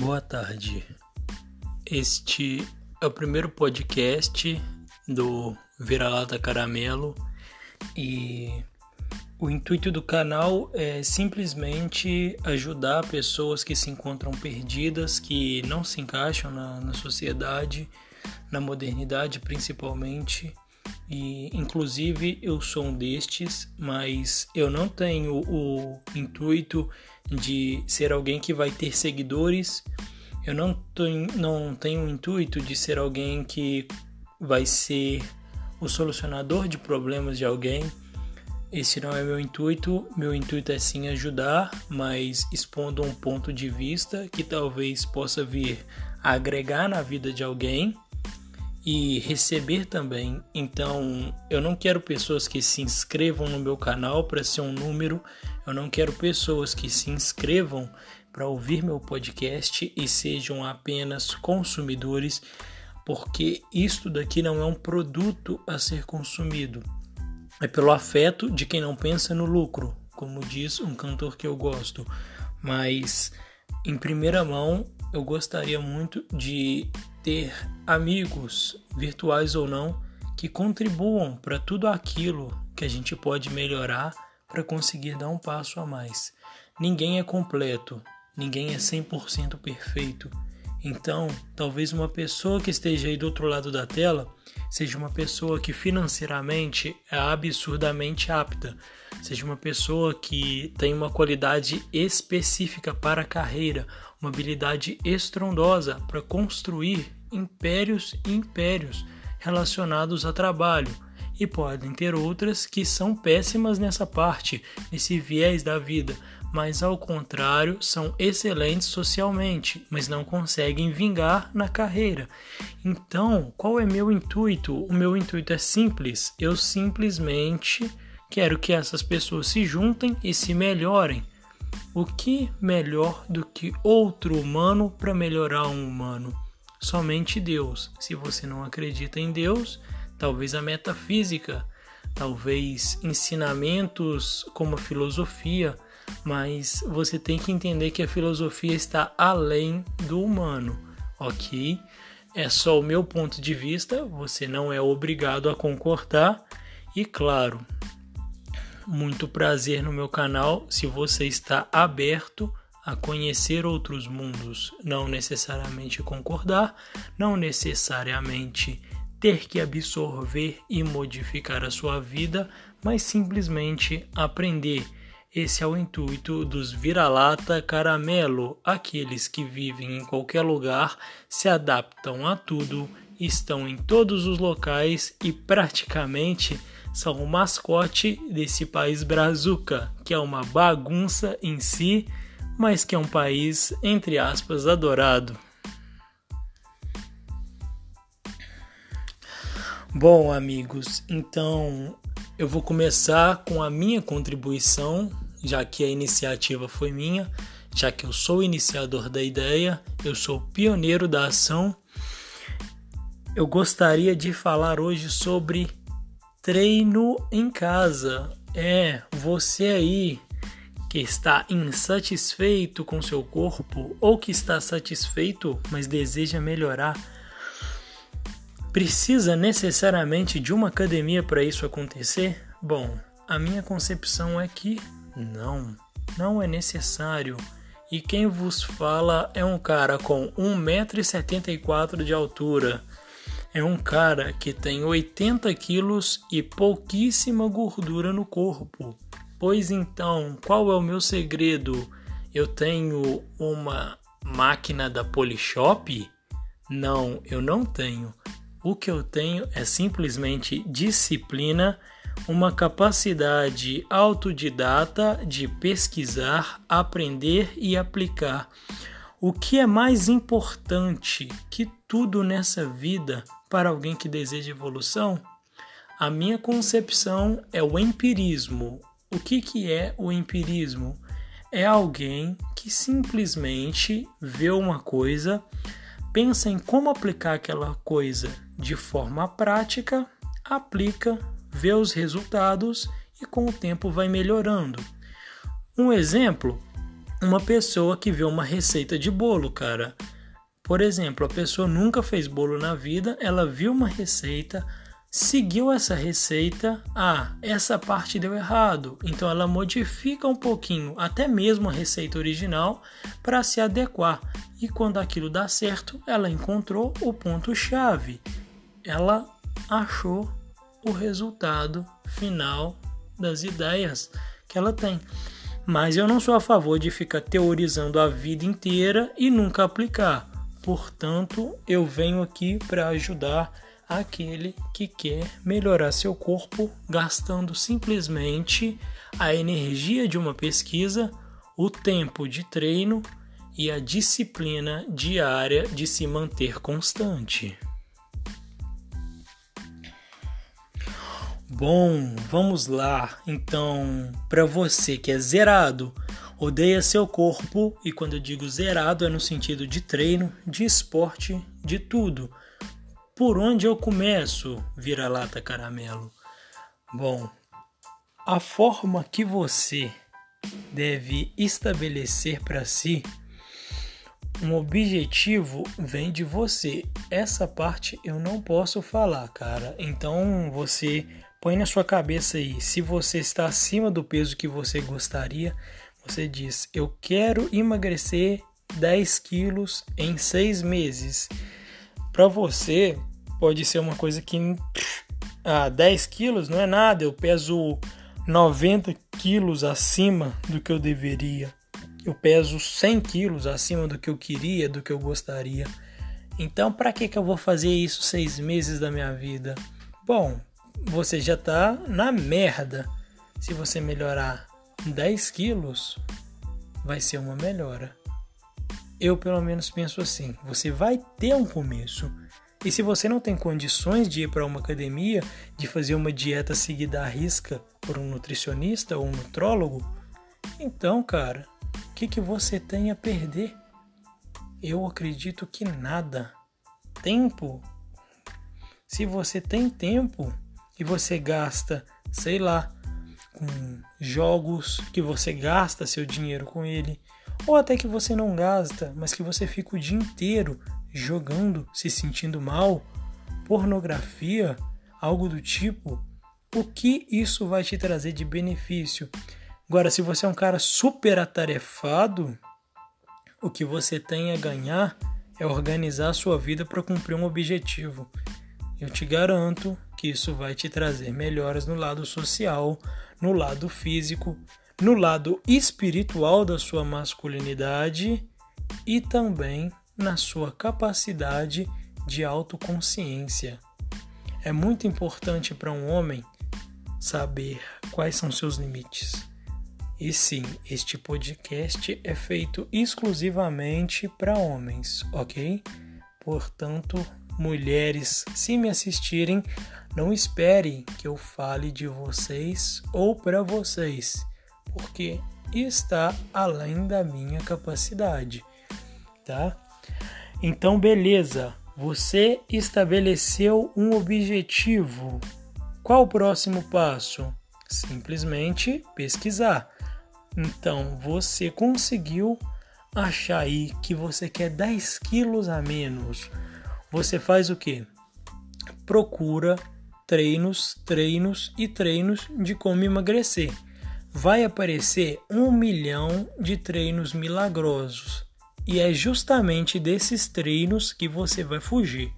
Boa tarde. Este é o primeiro podcast do Vira-Lata Caramelo e o intuito do canal é simplesmente ajudar pessoas que se encontram perdidas, que não se encaixam na, na sociedade, na modernidade principalmente. E inclusive eu sou um destes, mas eu não tenho o intuito de ser alguém que vai ter seguidores. Eu não tenho, não tenho o intuito de ser alguém que vai ser o solucionador de problemas de alguém. Esse não é meu intuito. Meu intuito é sim ajudar, mas expondo um ponto de vista que talvez possa vir a agregar na vida de alguém e receber também. Então, eu não quero pessoas que se inscrevam no meu canal para ser um número. Eu não quero pessoas que se inscrevam para ouvir meu podcast e sejam apenas consumidores, porque isto daqui não é um produto a ser consumido. É pelo afeto de quem não pensa no lucro, como diz um cantor que eu gosto. Mas em primeira mão, eu gostaria muito de ter amigos, virtuais ou não, que contribuam para tudo aquilo que a gente pode melhorar para conseguir dar um passo a mais. Ninguém é completo, ninguém é 100% perfeito. Então, talvez uma pessoa que esteja aí do outro lado da tela seja uma pessoa que financeiramente é absurdamente apta, seja uma pessoa que tem uma qualidade específica para a carreira, uma habilidade estrondosa para construir impérios e impérios relacionados a trabalho, e podem ter outras que são péssimas nessa parte, nesse viés da vida, mas ao contrário, são excelentes socialmente, mas não conseguem vingar na carreira. Então, qual é meu intuito? O meu intuito é simples, eu simplesmente quero que essas pessoas se juntem e se melhorem. O que melhor do que outro humano para melhorar um humano? Somente Deus. Se você não acredita em Deus, talvez a metafísica, talvez ensinamentos como a filosofia, mas você tem que entender que a filosofia está além do humano, ok? É só o meu ponto de vista, você não é obrigado a concordar, e claro, muito prazer no meu canal se você está aberto a conhecer outros mundos, não necessariamente concordar, não necessariamente ter que absorver e modificar a sua vida, mas simplesmente aprender. Esse é o intuito dos vira-lata caramelo, aqueles que vivem em qualquer lugar, se adaptam a tudo, estão em todos os locais e praticamente são o mascote desse país brazuca, que é uma bagunça em si mas que é um país, entre aspas, adorado. Bom, amigos, então eu vou começar com a minha contribuição, já que a iniciativa foi minha, já que eu sou o iniciador da ideia, eu sou o pioneiro da ação. Eu gostaria de falar hoje sobre treino em casa. É, você aí que está insatisfeito com seu corpo ou que está satisfeito, mas deseja melhorar, precisa necessariamente de uma academia para isso acontecer? Bom, a minha concepção é que não, não é necessário. E quem vos fala é um cara com 1,74m de altura. É um cara que tem 80 quilos e pouquíssima gordura no corpo. Pois então, qual é o meu segredo? Eu tenho uma máquina da Polishop? Não, eu não tenho. O que eu tenho é simplesmente disciplina, uma capacidade autodidata de pesquisar, aprender e aplicar. O que é mais importante que tudo nessa vida para alguém que deseja evolução? A minha concepção é o empirismo, o que, que é o empirismo? É alguém que simplesmente vê uma coisa, pensa em como aplicar aquela coisa de forma prática, aplica, vê os resultados e com o tempo vai melhorando. Um exemplo uma pessoa que vê uma receita de bolo, cara. Por exemplo, a pessoa nunca fez bolo na vida, ela viu uma receita, seguiu essa receita, ah, essa parte deu errado, então ela modifica um pouquinho, até mesmo a receita original, para se adequar. E quando aquilo dá certo, ela encontrou o ponto-chave. Ela achou o resultado final das ideias que ela tem. Mas eu não sou a favor de ficar teorizando a vida inteira e nunca aplicar. Portanto, eu venho aqui para ajudar aquele que quer melhorar seu corpo gastando simplesmente a energia de uma pesquisa, o tempo de treino e a disciplina diária de se manter constante. Bom, vamos lá. Então, para você que é zerado, odeia seu corpo, e quando eu digo zerado é no sentido de treino, de esporte, de tudo por onde eu começo, vira-lata caramelo? Bom, a forma que você deve estabelecer para si um objetivo vem de você. Essa parte eu não posso falar, cara. Então você põe na sua cabeça aí, se você está acima do peso que você gostaria, você diz: Eu quero emagrecer 10 quilos em seis meses. Para você, pode ser uma coisa que ah, 10 quilos não é nada, eu peso 90 quilos acima do que eu deveria. Eu peso 100 quilos acima do que eu queria, do que eu gostaria. Então, para que, que eu vou fazer isso seis meses da minha vida? Bom, você já está na merda. Se você melhorar 10 quilos, vai ser uma melhora. Eu, pelo menos, penso assim: você vai ter um começo. E se você não tem condições de ir para uma academia, de fazer uma dieta seguida à risca por um nutricionista ou um nutrólogo, então, cara, o que, que você tem a perder? Eu acredito que nada. Tempo. Se você tem tempo e você gasta, sei lá, com jogos que você gasta seu dinheiro com ele, ou até que você não gasta, mas que você fica o dia inteiro jogando, se sentindo mal, pornografia, algo do tipo, o que isso vai te trazer de benefício? Agora, se você é um cara super atarefado, o que você tem a ganhar é organizar a sua vida para cumprir um objetivo. Eu te garanto que isso vai te trazer melhoras no lado social, no lado físico, no lado espiritual da sua masculinidade e também na sua capacidade de autoconsciência. É muito importante para um homem saber quais são seus limites. E sim, este podcast é feito exclusivamente para homens, ok? Portanto, mulheres, se me assistirem, não esperem que eu fale de vocês ou para vocês, porque está além da minha capacidade, tá? Então, beleza, você estabeleceu um objetivo. Qual o próximo passo? Simplesmente pesquisar. Então, você conseguiu achar aí que você quer 10 quilos a menos. Você faz o que? Procura treinos, treinos e treinos de como emagrecer. Vai aparecer um milhão de treinos milagrosos e é justamente desses treinos que você vai fugir.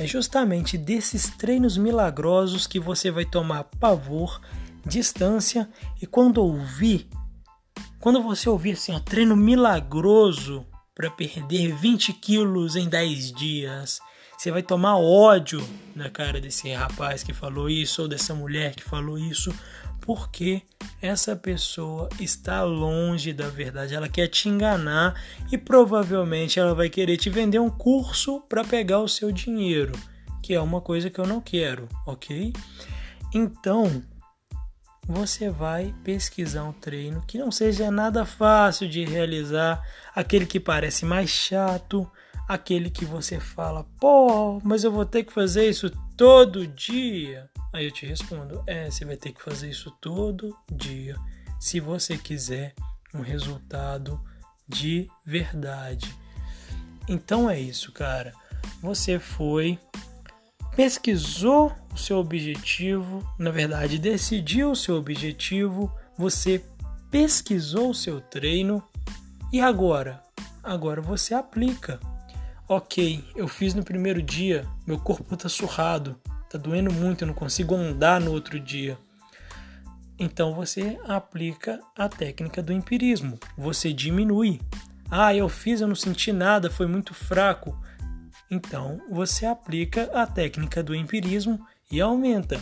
É justamente desses treinos milagrosos que você vai tomar pavor, distância e quando ouvir, quando você ouvir assim, ó, treino milagroso para perder 20 quilos em 10 dias, você vai tomar ódio na cara desse rapaz que falou isso ou dessa mulher que falou isso, porque essa pessoa está longe da verdade, ela quer te enganar e provavelmente ela vai querer te vender um curso para pegar o seu dinheiro, que é uma coisa que eu não quero, ok? Então, você vai pesquisar um treino que não seja nada fácil de realizar, aquele que parece mais chato, aquele que você fala, pô, mas eu vou ter que fazer isso todo dia. Aí eu te respondo: é, você vai ter que fazer isso todo dia se você quiser um resultado de verdade. Então é isso, cara. Você foi, pesquisou o seu objetivo, na verdade, decidiu o seu objetivo, você pesquisou o seu treino e agora? Agora você aplica. Ok, eu fiz no primeiro dia, meu corpo tá surrado, tá doendo muito, eu não consigo andar no outro dia. Então você aplica a técnica do empirismo. Você diminui. Ah, eu fiz, eu não senti nada, foi muito fraco. Então você aplica a técnica do empirismo e aumenta.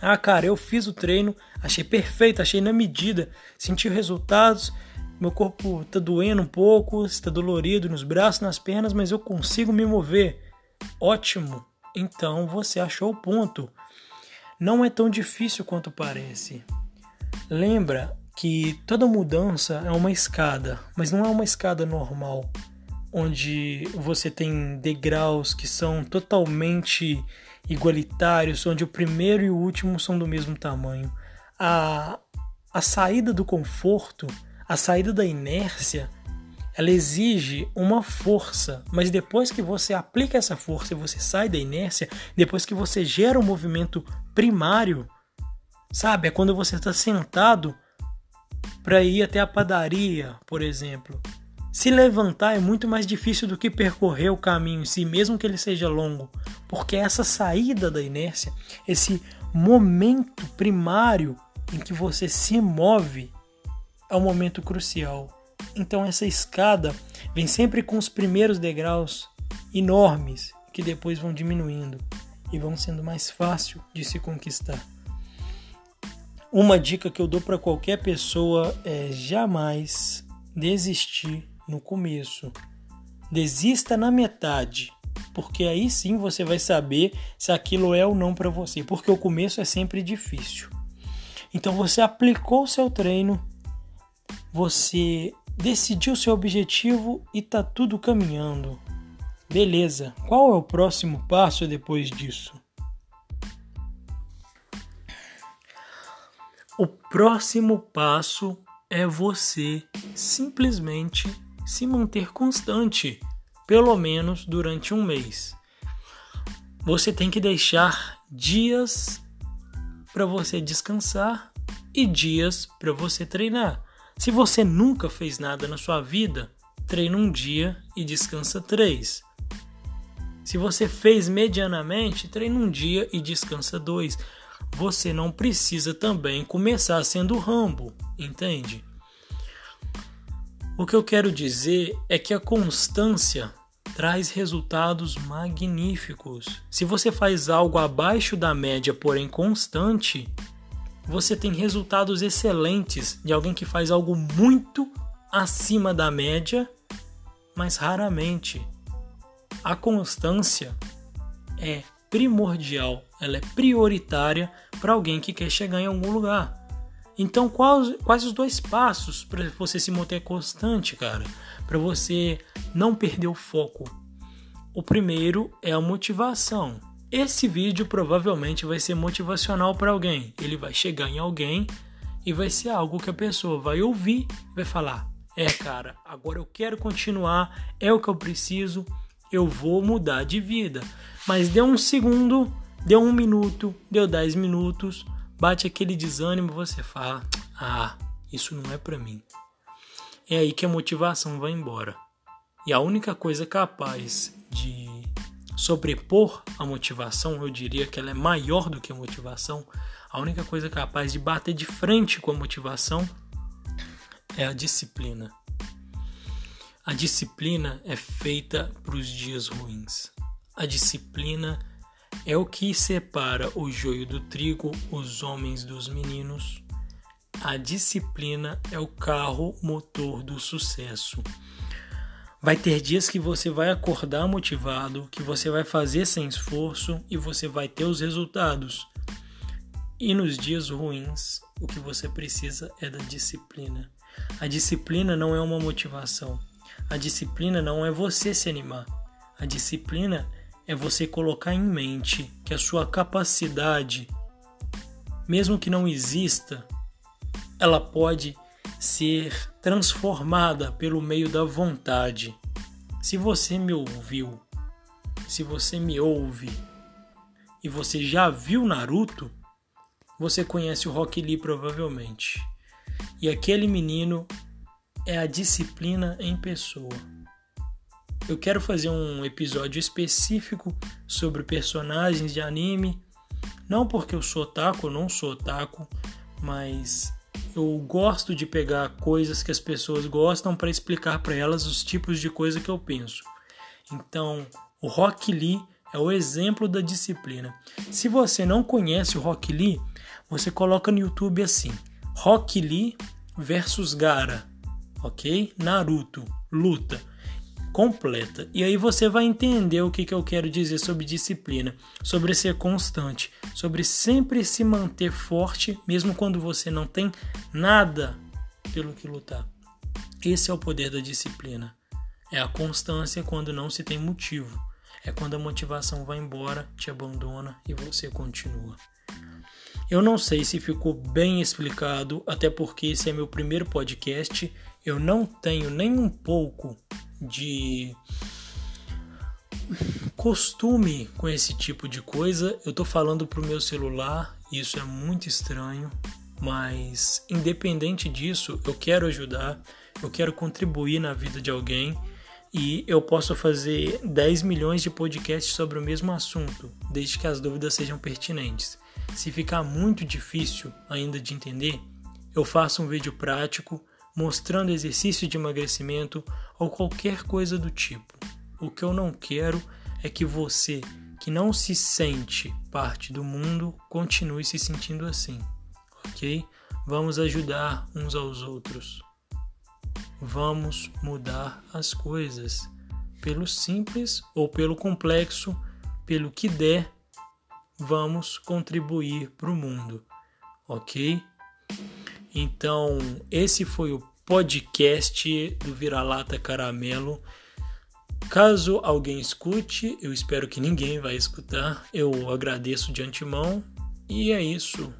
Ah, cara, eu fiz o treino, achei perfeito, achei na medida, senti resultados. Meu corpo tá doendo um pouco, está dolorido nos braços, nas pernas, mas eu consigo me mover. Ótimo! Então você achou o ponto não é tão difícil quanto parece. Lembra que toda mudança é uma escada, mas não é uma escada normal, onde você tem degraus que são totalmente igualitários, onde o primeiro e o último são do mesmo tamanho. A, a saída do conforto, a saída da inércia, ela exige uma força, mas depois que você aplica essa força e você sai da inércia, depois que você gera um movimento primário, sabe? É quando você está sentado para ir até a padaria, por exemplo. Se levantar é muito mais difícil do que percorrer o caminho em si, mesmo que ele seja longo, porque essa saída da inércia, esse momento primário em que você se move, é um momento crucial. Então essa escada vem sempre com os primeiros degraus enormes que depois vão diminuindo e vão sendo mais fácil de se conquistar. Uma dica que eu dou para qualquer pessoa é jamais desistir no começo. Desista na metade, porque aí sim você vai saber se aquilo é ou não para você, porque o começo é sempre difícil. Então você aplicou o seu treino, você decidiu seu objetivo e tá tudo caminhando. Beleza, qual é o próximo passo depois disso? O próximo passo é você simplesmente se manter constante, pelo menos durante um mês. Você tem que deixar dias para você descansar e dias para você treinar. Se você nunca fez nada na sua vida, treina um dia e descansa três. Se você fez medianamente, treina um dia e descansa dois. Você não precisa também começar sendo Rambo, entende? O que eu quero dizer é que a constância traz resultados magníficos. Se você faz algo abaixo da média, porém constante, você tem resultados excelentes de alguém que faz algo muito acima da média, mas raramente. A constância é primordial, ela é prioritária para alguém que quer chegar em algum lugar. Então, quais, quais os dois passos para você se manter constante, cara? Para você não perder o foco? O primeiro é a motivação. Esse vídeo provavelmente vai ser motivacional para alguém. Ele vai chegar em alguém e vai ser algo que a pessoa vai ouvir vai falar: É, cara, agora eu quero continuar, é o que eu preciso, eu vou mudar de vida. Mas deu um segundo, deu um minuto, deu dez minutos, bate aquele desânimo você fala: Ah, isso não é para mim. É aí que a motivação vai embora. E a única coisa capaz de sobrepor a motivação, eu diria que ela é maior do que a motivação. A única coisa capaz de bater de frente com a motivação é a disciplina. A disciplina é feita para os dias ruins. A disciplina é o que separa o joio do trigo, os homens dos meninos. A disciplina é o carro motor do sucesso. Vai ter dias que você vai acordar motivado, que você vai fazer sem esforço e você vai ter os resultados. E nos dias ruins, o que você precisa é da disciplina. A disciplina não é uma motivação. A disciplina não é você se animar. A disciplina é você colocar em mente que a sua capacidade, mesmo que não exista, ela pode ser transformada pelo meio da vontade. Se você me ouviu, se você me ouve e você já viu Naruto, você conhece o Rock Lee provavelmente. E aquele menino é a disciplina em pessoa. Eu quero fazer um episódio específico sobre personagens de anime, não porque eu sou otaku, não sou otaku, mas eu gosto de pegar coisas que as pessoas gostam para explicar para elas os tipos de coisa que eu penso. Então, o Rock Lee é o exemplo da disciplina. Se você não conhece o Rock Lee, você coloca no YouTube assim: Rock Lee versus Gara, ok? Naruto, luta completa. E aí você vai entender o que, que eu quero dizer sobre disciplina, sobre ser constante, sobre sempre se manter forte, mesmo quando você não tem nada pelo que lutar. Esse é o poder da disciplina. É a constância quando não se tem motivo. É quando a motivação vai embora, te abandona e você continua. Eu não sei se ficou bem explicado, até porque esse é meu primeiro podcast. Eu não tenho nem um pouco de costume com esse tipo de coisa. Eu tô falando pro meu celular, isso é muito estranho, mas independente disso, eu quero ajudar, eu quero contribuir na vida de alguém e eu posso fazer 10 milhões de podcasts sobre o mesmo assunto, desde que as dúvidas sejam pertinentes. Se ficar muito difícil ainda de entender, eu faço um vídeo prático mostrando exercício de emagrecimento ou qualquer coisa do tipo. O que eu não quero é que você, que não se sente parte do mundo, continue se sentindo assim, ok? Vamos ajudar uns aos outros. Vamos mudar as coisas pelo simples ou pelo complexo, pelo que der, vamos contribuir para o mundo, ok? Então, esse foi o podcast do Vira-Lata Caramelo. Caso alguém escute, eu espero que ninguém vai escutar, eu agradeço de antemão. E é isso.